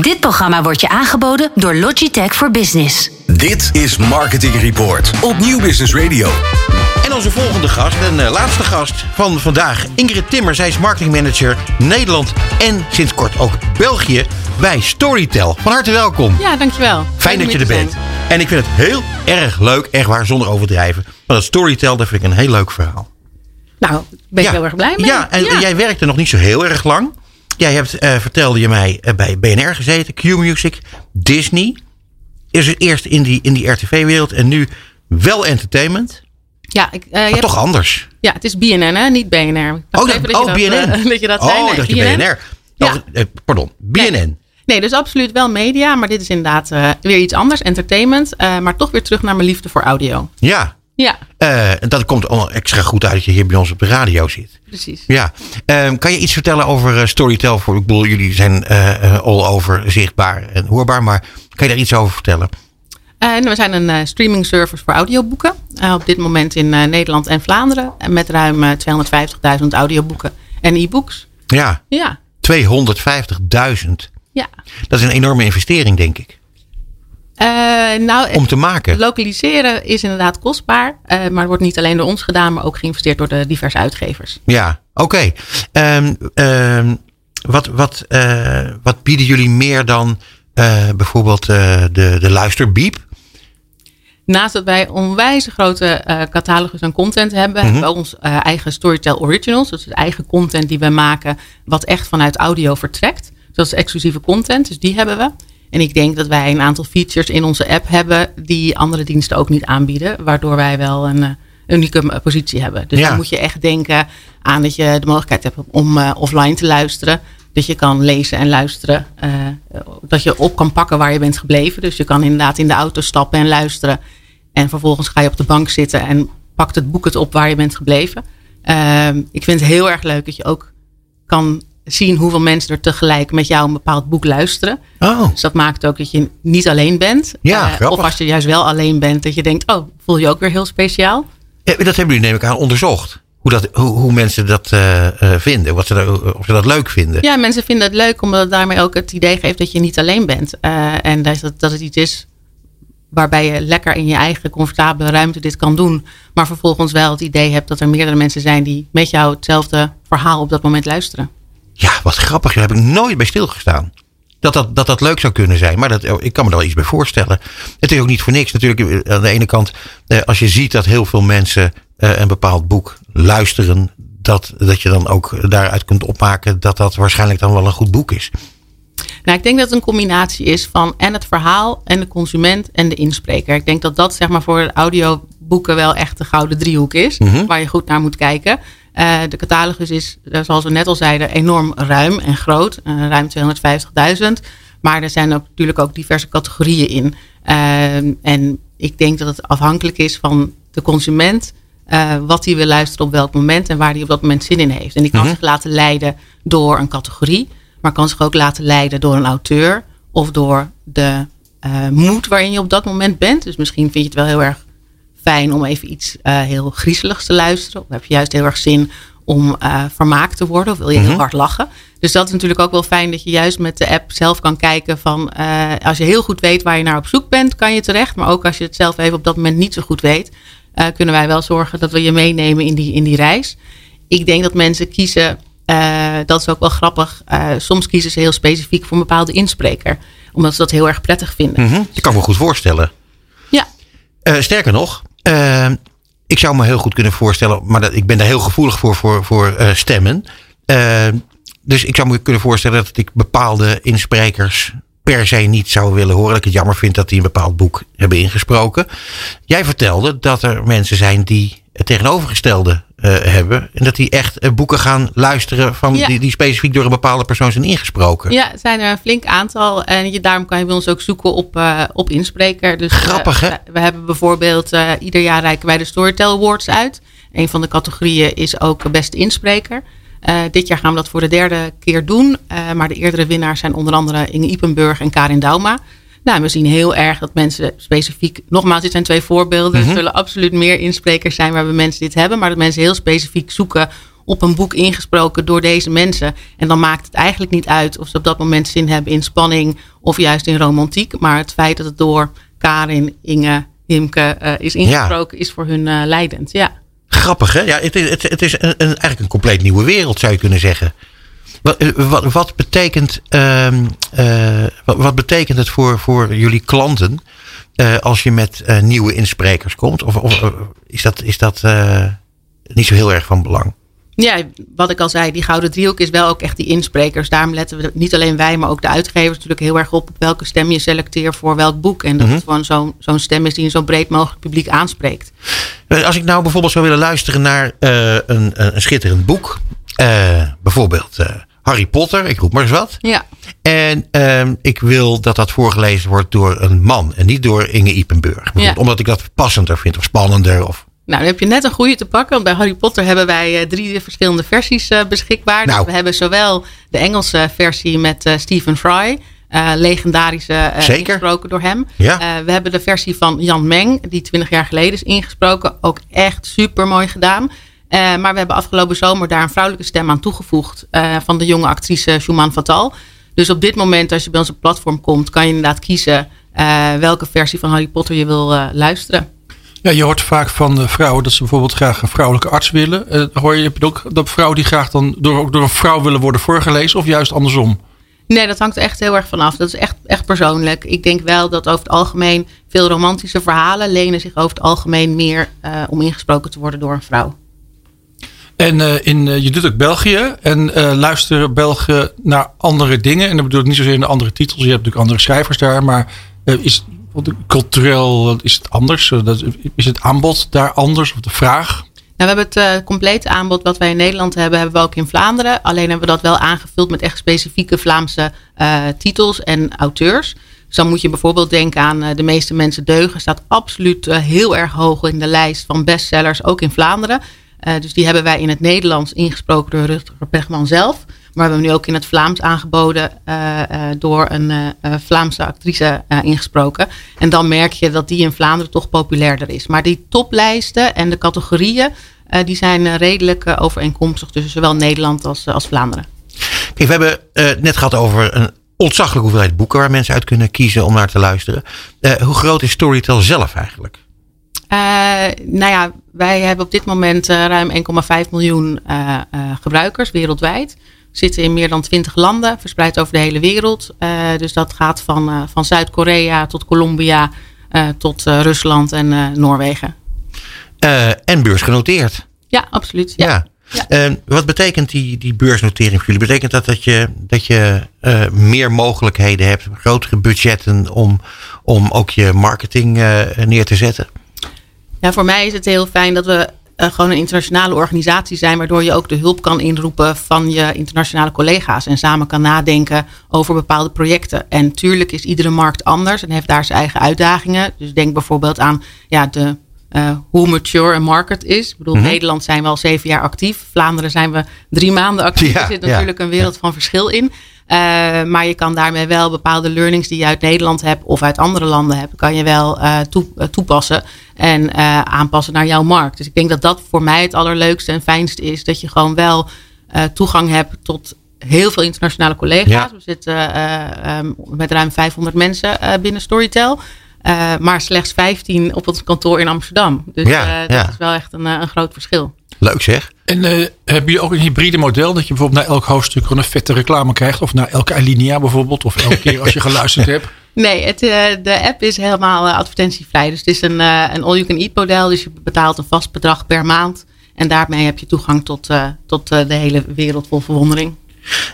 Dit programma wordt je aangeboden door Logitech for Business. Dit is Marketing Report op Nieuw Business Radio. En onze volgende gast, en uh, laatste gast van vandaag, Ingrid Timmer. Zij is marketingmanager Nederland en sinds kort ook België bij Storytel. Van harte welkom. Ja, dankjewel. Fijn dat je er bent. En ik vind het heel erg leuk, echt waar, zonder overdrijven. Maar dat Storytel, dat vind ik een heel leuk verhaal. Nou, ben ik Ja. heel erg blij mee. Ja, en jij werkte nog niet zo heel erg lang. Jij hebt, eh, vertelde je mij, eh, bij BNR gezeten, Q-Music, Disney. Is het eerst in die, in die RTV-wereld en nu wel entertainment, Ja, ik, eh, je maar hebt- toch anders. ja, het is BNN, hè? niet BNR. Oh, dat, je oh dat, BNN. eh, dat je dat zei. oh, Nee, dat je BNN. BNR. Ja. Oh, eh, pardon, BNN. Nee, dus absoluut wel media, maar dit is inderdaad weer iets anders, entertainment. maar toch weer terug naar mijn liefde voor audio. Ja, Ja, eh, en dat komt al extra goed uit dat je hier bij ons op de radio zit. precies. Ja, Ehm, kan je iets vertellen over eh, Storytel? Voor, ik bedoel, jullie zijn eh, eh, all over zichtbaar en hoorbaar, maar kan je daar iets over vertellen? Eh, en we zijn een eh, streaming service voor audioboeken. Eh, op dit moment in eh, Nederland en Vlaanderen. En met ruim eh, 250.000 audioboeken en e-books. Ja, Ja, 250.000. ja. Dat is een enorme investering, denk ik, Eh, nou, om te maken. Lokaliseren is inderdaad kostbaar, eh, maar het wordt niet alleen door ons gedaan, maar ook geïnvesteerd door de diverse uitgevers. Ja, oké. Ehm, ehm, wat, wat, eh, wat bieden jullie meer dan bijvoorbeeld de, de luisterbiep? Naast dat wij onwijs grote eh, catalogus aan content hebben, hebben we ons eh, eigen Storytel Originals. Dat is de eigen content die we maken, wat echt vanuit audio vertrekt. Dus dat is exclusieve content, dus die hebben we. En ik denk dat wij een aantal features in onze app hebben die andere diensten ook niet aanbieden, waardoor wij wel een eh, unieke eh, positie hebben. Dus Ja. dan moet je echt denken aan dat je de mogelijkheid hebt om eh, offline te luisteren. Dat je kan lezen en luisteren. dat je op kan pakken waar je bent gebleven. Dus je kan inderdaad in de auto stappen en luisteren. En vervolgens ga je op de bank zitten en pakt het boek het op waar je bent gebleven. Ehm, ik vind het heel erg leuk dat je ook kan zien hoeveel mensen er tegelijk met jou een bepaald boek luisteren. Oh, Dus dat maakt ook dat je niet alleen bent. Ja, Eh, of als je juist wel alleen bent, dat je denkt, oh, voel je ook weer heel speciaal. Eh, dat hebben jullie neem ik aan onderzocht. Hoe, dat, hoe, hoe mensen dat eh, eh, vinden, wat ze, dat- of ze dat leuk vinden. Ja, mensen vinden het leuk omdat het daarmee ook het idee geeft dat je niet alleen bent. En dat, dat het iets is waarbij je lekker in je eigen comfortabele ruimte dit kan doen. Maar vervolgens wel het idee hebt dat er meerdere mensen zijn die met jou hetzelfde verhaal op dat moment luisteren. Ja, wat grappig. Daar heb ik nooit bij stilgestaan. Dat dat, dat dat leuk zou kunnen zijn. Maar dat, ik kan me er wel iets bij voorstellen. Het is ook niet voor niks. Natuurlijk, aan de ene kant, eh, als je ziet dat heel veel mensen eh, een bepaald boek luisteren. Dat, dat je dan ook daaruit kunt opmaken dat dat waarschijnlijk dan wel een goed boek is. Nou, ik denk dat het een combinatie is van en het verhaal en de consument en de inspreker. Ik denk dat dat zeg maar voor audioboeken wel echt de gouden driehoek is. Waar je goed naar moet kijken. Eh, de catalogus is, eh, zoals we net al zeiden, enorm ruim en groot. Eh, ruim 250.000. Maar er zijn ook, natuurlijk ook diverse categorieën in. En ik denk dat het afhankelijk is van de consument. wat hij wil luisteren op welk moment en waar hij op dat moment zin in heeft. En die kan zich laten leiden door een categorie, maar kan zich ook laten leiden door een auteur of door de moed waarin je op dat moment bent. Dus misschien vind je het wel heel erg fijn om even iets eh, heel griezeligs te luisteren. Of heb je juist heel erg zin om eh, vermaakt te worden of wil je heel hard lachen. Dus dat is natuurlijk ook wel fijn dat je juist met de app zelf kan kijken van eh, als je heel goed weet waar je naar op zoek bent, kan je terecht. Maar ook als je het zelf even op dat moment niet zo goed weet, kunnen wij wel zorgen dat we je meenemen in die, in die reis. Ik denk dat mensen kiezen, dat is ook wel grappig, soms kiezen ze heel specifiek voor een bepaalde inspreker. Omdat ze dat heel erg prettig vinden. Mhm. Dat kan me goed voorstellen. Ja, sterker nog, eh, ik zou me heel goed kunnen voorstellen, maar dat, ik ben daar heel gevoelig voor, voor, voor eh, stemmen. Eh, dus ik zou me kunnen voorstellen dat ik bepaalde insprekers per se niet zou willen horen. Dat ik het jammer vind dat die een bepaald boek hebben ingesproken. Jij vertelde dat er mensen zijn die het tegenovergestelde hebben. En dat die echt eh, boeken gaan luisteren van Ja. die, die specifiek door een bepaalde persoon zijn ingesproken. Ja, het zijn er een flink aantal. En je, daarom kan je bij ons ook zoeken op, eh, op inspreker. Dus, eh, Grappig, hè? we, we hebben bijvoorbeeld eh, ieder jaar reiken wij de Storytel Awards uit. Een van de categorieën is ook beste inspreker. Eh, dit jaar gaan we dat voor de derde keer doen. Eh, maar de eerdere winnaars zijn onder andere Inge Ipenburg en Karin Dauma. Nou, we zien heel erg dat mensen specifiek, nogmaals, dit zijn twee voorbeelden. Er zullen absoluut meer insprekers zijn waarbij mensen dit hebben, maar dat mensen heel specifiek zoeken op een boek ingesproken door deze mensen. En dan maakt het eigenlijk niet uit of ze op dat moment zin hebben in spanning of juist in romantiek. Maar het feit dat het door Karin, Inge, Himke uh, is ingesproken, is voor hun uh, leidend. Ja. Grappig, hè? Ja, het is, het, het is een, een, eigenlijk een compleet nieuwe wereld, zou je kunnen zeggen. Wat, wat, wat betekent, uh, wat, wat, betekent het voor, voor jullie klanten als je met nieuwe insprekers komt? Of, of is dat, is dat niet zo heel erg van belang? Ja, wat ik al zei, die gouden driehoek is wel ook echt die insprekers. Daarom letten we niet alleen wij, maar ook de uitgevers natuurlijk heel erg op op welke stem je selecteert voor welk boek. En dat mm het gewoon zo'n zo'n stem is die een zo breed mogelijk publiek aanspreekt. Als ik nou bijvoorbeeld zou willen luisteren naar uh, een, een, schitterend boek, uh, bijvoorbeeld uh, Harry Potter, ik roep maar eens wat. Ja. En ehm, ik wil dat dat voorgelezen wordt door een man en niet door Inge Ipenburg. Ja. Omdat ik dat passender vind of spannender of nou, dan heb je net een goede te pakken. Want bij Harry Potter hebben wij uh, drie verschillende versies uh, beschikbaar. Dus nou. we hebben zowel de Engelse versie met uh, Stephen Fry. legendarische, ingesproken door hem. Ja. we hebben de versie van Jan Meng, die 20 jaar geleden is ingesproken. Ook echt super mooi gedaan. Maar we hebben afgelopen zomer daar een vrouwelijke stem aan toegevoegd. van de jonge actrice Shuman Fatal. Dus op dit moment, als je bij onze platform komt, kan je inderdaad kiezen welke versie van Harry Potter je wil luisteren. Ja, je hoort vaak van vrouwen dat ze bijvoorbeeld graag een vrouwelijke arts willen. Hoor je ook dat vrouwen die graag dan door, door een vrouw willen worden voorgelezen of juist andersom? Nee, dat hangt echt heel erg vanaf. Dat is echt, echt persoonlijk. Ik denk wel dat over het algemeen veel romantische verhalen lenen zich over het algemeen meer om ingesproken te worden door een vrouw. En uh, in, je doet ook België en luisteren Belgen naar andere dingen. En dat bedoel ik niet zozeer naar andere titels. Je hebt natuurlijk andere schrijvers daar. Maar is cultureel is het anders? Is het aanbod daar anders of de vraag? Nou, we hebben het complete aanbod wat wij in Nederland hebben, hebben we ook in Vlaanderen. Alleen hebben we dat wel aangevuld met echt specifieke Vlaamse titels en auteurs. Dus dan moet je bijvoorbeeld denken aan De meeste mensen deugen. Staat absoluut heel erg hoog in de lijst van bestsellers, ook in Vlaanderen. Dus die hebben wij in het Nederlands ingesproken door Rutger Pegman zelf. Maar we hebben nu ook in het Vlaams aangeboden uh, uh, door een Vlaamse actrice ingesproken. En dan merk je dat die in Vlaanderen toch populairder is. Maar die toplijsten en de categorieën, die zijn redelijk overeenkomstig tussen zowel Nederland als, als Vlaanderen. We hebben net gehad over een ontzaglijke hoeveelheid boeken waar mensen uit kunnen kiezen om naar te luisteren. hoe groot is Storytel zelf eigenlijk? Nou ja, wij hebben op dit moment ruim 1,5 miljoen gebruikers wereldwijd zitten in meer dan twintig landen, verspreid over de hele wereld. Uh, dus dat gaat van, uh, van Zuid-Korea tot Colombia, uh, tot Rusland en Noorwegen. en beursgenoteerd. Ja, absoluut. Ja. ja. wat betekent die, die beursnotering voor jullie? Betekent dat dat je, dat je meer mogelijkheden hebt, grotere budgetten om, om ook je marketing neer te zetten? Ja, voor mij is het heel fijn dat we uh, gewoon een internationale organisatie zijn, waardoor je ook de hulp kan inroepen van je internationale collega's en samen kan nadenken over bepaalde projecten. En tuurlijk is iedere markt anders en heeft daar zijn eigen uitdagingen. Dus denk bijvoorbeeld aan ja, de, uh, hoe mature een market is. Ik bedoel, mm Nederland zijn we al zeven jaar actief. Vlaanderen zijn we drie maanden actief. er zit natuurlijk een wereld van verschil in. Uh, maar je kan daarmee wel bepaalde learnings die je uit Nederland hebt of uit andere landen hebt, kan je wel uh, toe, toepassen en aanpassen naar jouw markt. Dus ik denk dat dat voor mij het allerleukste en fijnste is. Dat je gewoon wel toegang hebt tot heel veel internationale collega's. We zitten um, met ruim 500 mensen binnen Storytel. maar slechts 15 op ons kantoor in Amsterdam. Dus ja, dat is wel echt een, een groot verschil. Leuk zeg. En uh, heb je ook een hybride model dat je bijvoorbeeld na elk hoofdstuk gewoon een vette reclame krijgt? Of na elke alinea bijvoorbeeld? Of elke keer als je geluisterd hebt? Nee, het, uh, de app is helemaal uh, advertentievrij. Dus het is een, een all-you-can-eat model. Dus je betaalt een vast bedrag per maand. En daarmee heb je toegang tot, tot de hele wereld vol verwondering.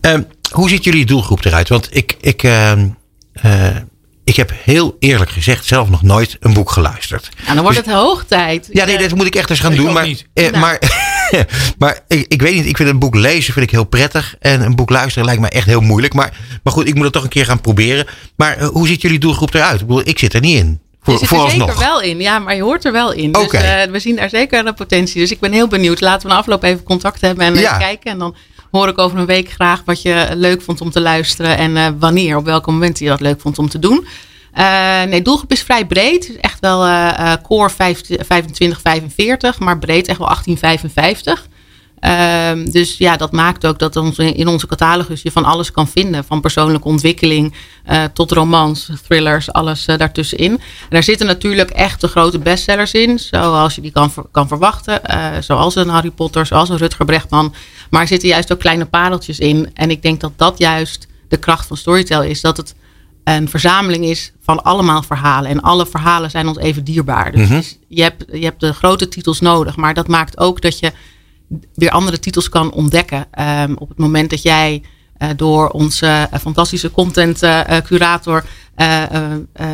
Ehm, hoe ziet jullie doelgroep eruit? Want ik, ik, ehm, ik heb heel eerlijk gezegd zelf nog nooit een boek geluisterd. Nou, dan wordt dus- het hoog tijd. Ja, nee, dat moet ik echt eens gaan doen. Maar, eh, nou. maar, maar ik, ik, weet niet, ik vind een boek lezen vind ik heel prettig. En een boek luisteren lijkt me echt heel moeilijk. Maar, maar goed, ik moet het toch een keer gaan proberen. Maar uh, hoe ziet jullie doelgroep eruit? Ik, bedoel, ik zit er niet in. Voor, je zit er zeker wel in, ja, maar je hoort er wel in. Dus uh, we zien daar zeker de potentie. Dus ik ben heel benieuwd. Laten we na afloop even contact hebben en ja. kijken. En dan hoor ik over een week graag wat je leuk vond om te luisteren. En uh, wanneer, op welke moment je dat leuk vond om te doen. Uh, nee, doelgroep is vrij breed. Echt wel uh, core 25, 45, maar breed echt wel 1855. Ehm, dus ja, dat maakt ook dat ons, in onze catalogus je van alles kan vinden. Van persoonlijke ontwikkeling uh, tot romans, thrillers, alles uh, daartussenin. En daar zitten natuurlijk echt de grote bestsellers in. Zoals je die kan, kan verwachten. Uh, zoals een Harry Potter, zoals een Rutger Brechtman. Maar er zitten juist ook kleine pareltjes in. En ik denk dat dat juist de kracht van Storytel is. Dat het een verzameling is van allemaal verhalen. En alle verhalen zijn ons even dierbaar. Dus mm je, hebt, je hebt de grote titels nodig. Maar dat maakt ook dat je weer andere titels kan ontdekken. Um, op het moment dat jij uh, door onze uh, fantastische content uh, curator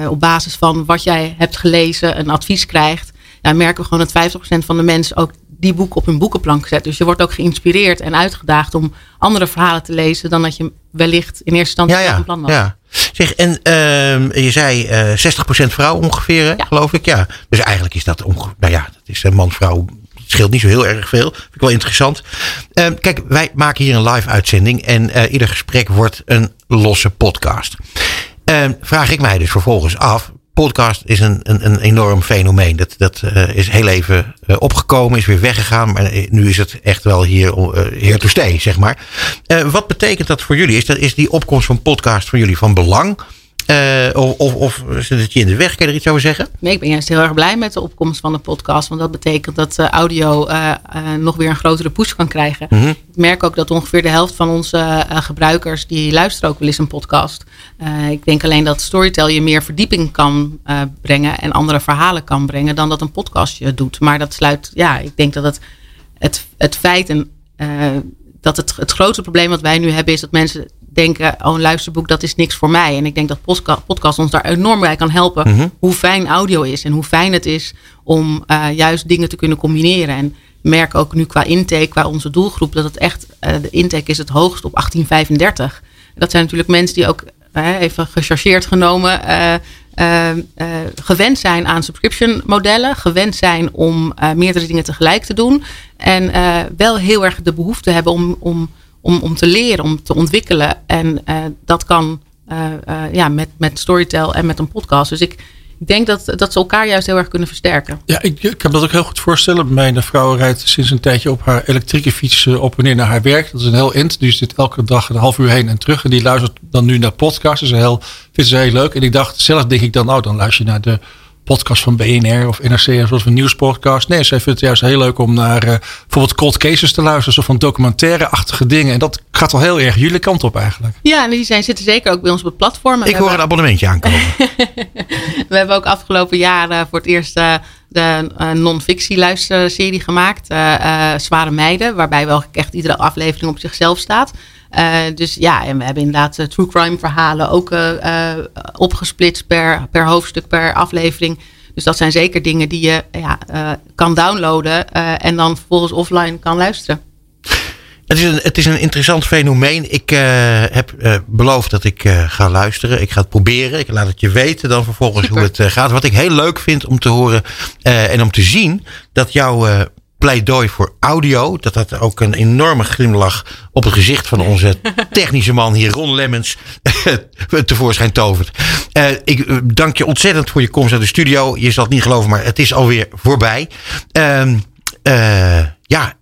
op basis van wat jij hebt gelezen een advies krijgt, ja, merken we gewoon dat 50% van de mensen ook die boek op hun boekenplank zet. Dus je wordt ook geïnspireerd en uitgedaagd om andere verhalen te lezen dan dat je wellicht in eerste instantie ja, ja, een plan had. Ja. Zeg, en uh, je zei uh, 60% vrouw ongeveer, ja. geloof ik. Ja. Dus eigenlijk is dat ongeveer, nou ja, dat is man-vrouw. Scheelt niet zo heel erg veel. Vind ik wel interessant. Uh, kijk, wij maken hier een live uitzending en uh, ieder gesprek wordt een losse podcast. vraag ik mij dus vervolgens af, podcast is een, een, een enorm fenomeen. Dat, dat uh, is heel even uh, opgekomen, is weer weggegaan. Maar nu is het echt wel hier here to stay, zeg maar. wat betekent dat voor jullie? Is, dat, is die opkomst van podcast voor jullie van belang? Uh, of, of, het je in de weg? Kan je er iets over zeggen? Nee, ik ben juist heel erg blij met de opkomst van de podcast. Want dat betekent dat uh, audio uh, nog weer een grotere push kan krijgen. Mm -hmm. Ik merk ook dat ongeveer de helft van onze gebruikers... die luisteren ook wel eens een podcast. ik denk alleen dat Storytel je meer verdieping kan brengen... en andere verhalen kan brengen dan dat een podcast je doet. Maar dat sluit... Ja, ik denk dat het, het, het feit... En, dat het, het grootste probleem wat wij nu hebben is dat mensen denken, oh een luisterboek dat is niks voor mij. En ik denk dat podcast, podcast ons daar enorm bij kan helpen. Mm -hmm. Hoe fijn audio is en hoe fijn het is om uh, juist dingen te kunnen combineren. En merk ook nu qua intake, qua onze doelgroep, dat het echt, uh, de intake is het hoogst op 1835. Dat zijn natuurlijk mensen die ook, uh, even gechargeerd genomen, gewend zijn aan subscription modellen. Gewend zijn om meerdere dingen tegelijk te doen. En wel heel erg de behoefte hebben om, om om, om te leren, om te ontwikkelen. En uh, dat kan uh, uh, ja, met, met Storytel en met een podcast. Dus ik, ik denk dat, dat ze elkaar juist heel erg kunnen versterken. Ja, ik, ik kan dat ook heel goed voorstellen. Mijn vrouw rijdt sinds een tijdje op haar elektrische fiets op en neer naar haar werk. Dat is een heel int. Die zit elke dag een half uur heen en terug. En die luistert dan nu naar podcasts. Dat is heel, vindt ze heel leuk. En ik dacht, zelf denk ik dan, nou dan luister je naar de podcast van BNR of NRC zoals een nieuwspodcast. Nee, zij vindt het juist heel leuk om naar uh, bijvoorbeeld cold cases te luisteren. Of van documentaire-achtige dingen. En dat gaat wel heel erg jullie kant op eigenlijk. Ja, en die zijn, zitten zeker ook bij ons op het platform. Ik hoor een abonnementje aankomen. we hebben ook afgelopen jaren voor het eerst uh, de uh, non-fictie luisterserie gemaakt. Zware Meiden. Waarbij wel echt iedere aflevering op zichzelf staat. Uh, dus ja, en we hebben inderdaad uh, true crime verhalen ook uh, opgesplitst per, per hoofdstuk, per aflevering. Dus dat zijn zeker dingen die je ja, kan downloaden en dan vervolgens offline kan luisteren. Het is een, het is een interessant fenomeen. Ik heb beloofd dat ik ga luisteren. Ik ga het proberen. Ik laat het je weten dan vervolgens Super. hoe het gaat. Wat ik heel leuk vind om te horen en om te zien dat jouw pleidooi voor audio. Dat dat ook een enorme glimlach op het gezicht van onze technische man hier, Ron Lemmens, tevoorschijn tovert. Uh, ik dank je ontzettend voor je komst naar de studio. Je zal het niet geloven, maar het is alweer voorbij. Uh, uh, ja,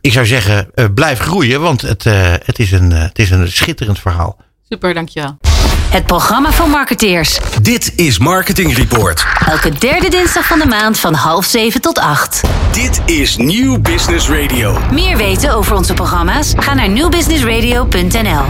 ik zou zeggen, blijf groeien, want het, het, is een, het is een schitterend verhaal. Super, dankjewel. Het programma van marketeers. Dit is Marketing Report. Elke derde dinsdag van de maand van half zeven tot acht. Dit is Nieuw Business Radio. Meer weten over onze programma's? Ga naar nieuwbusinessradio.nl.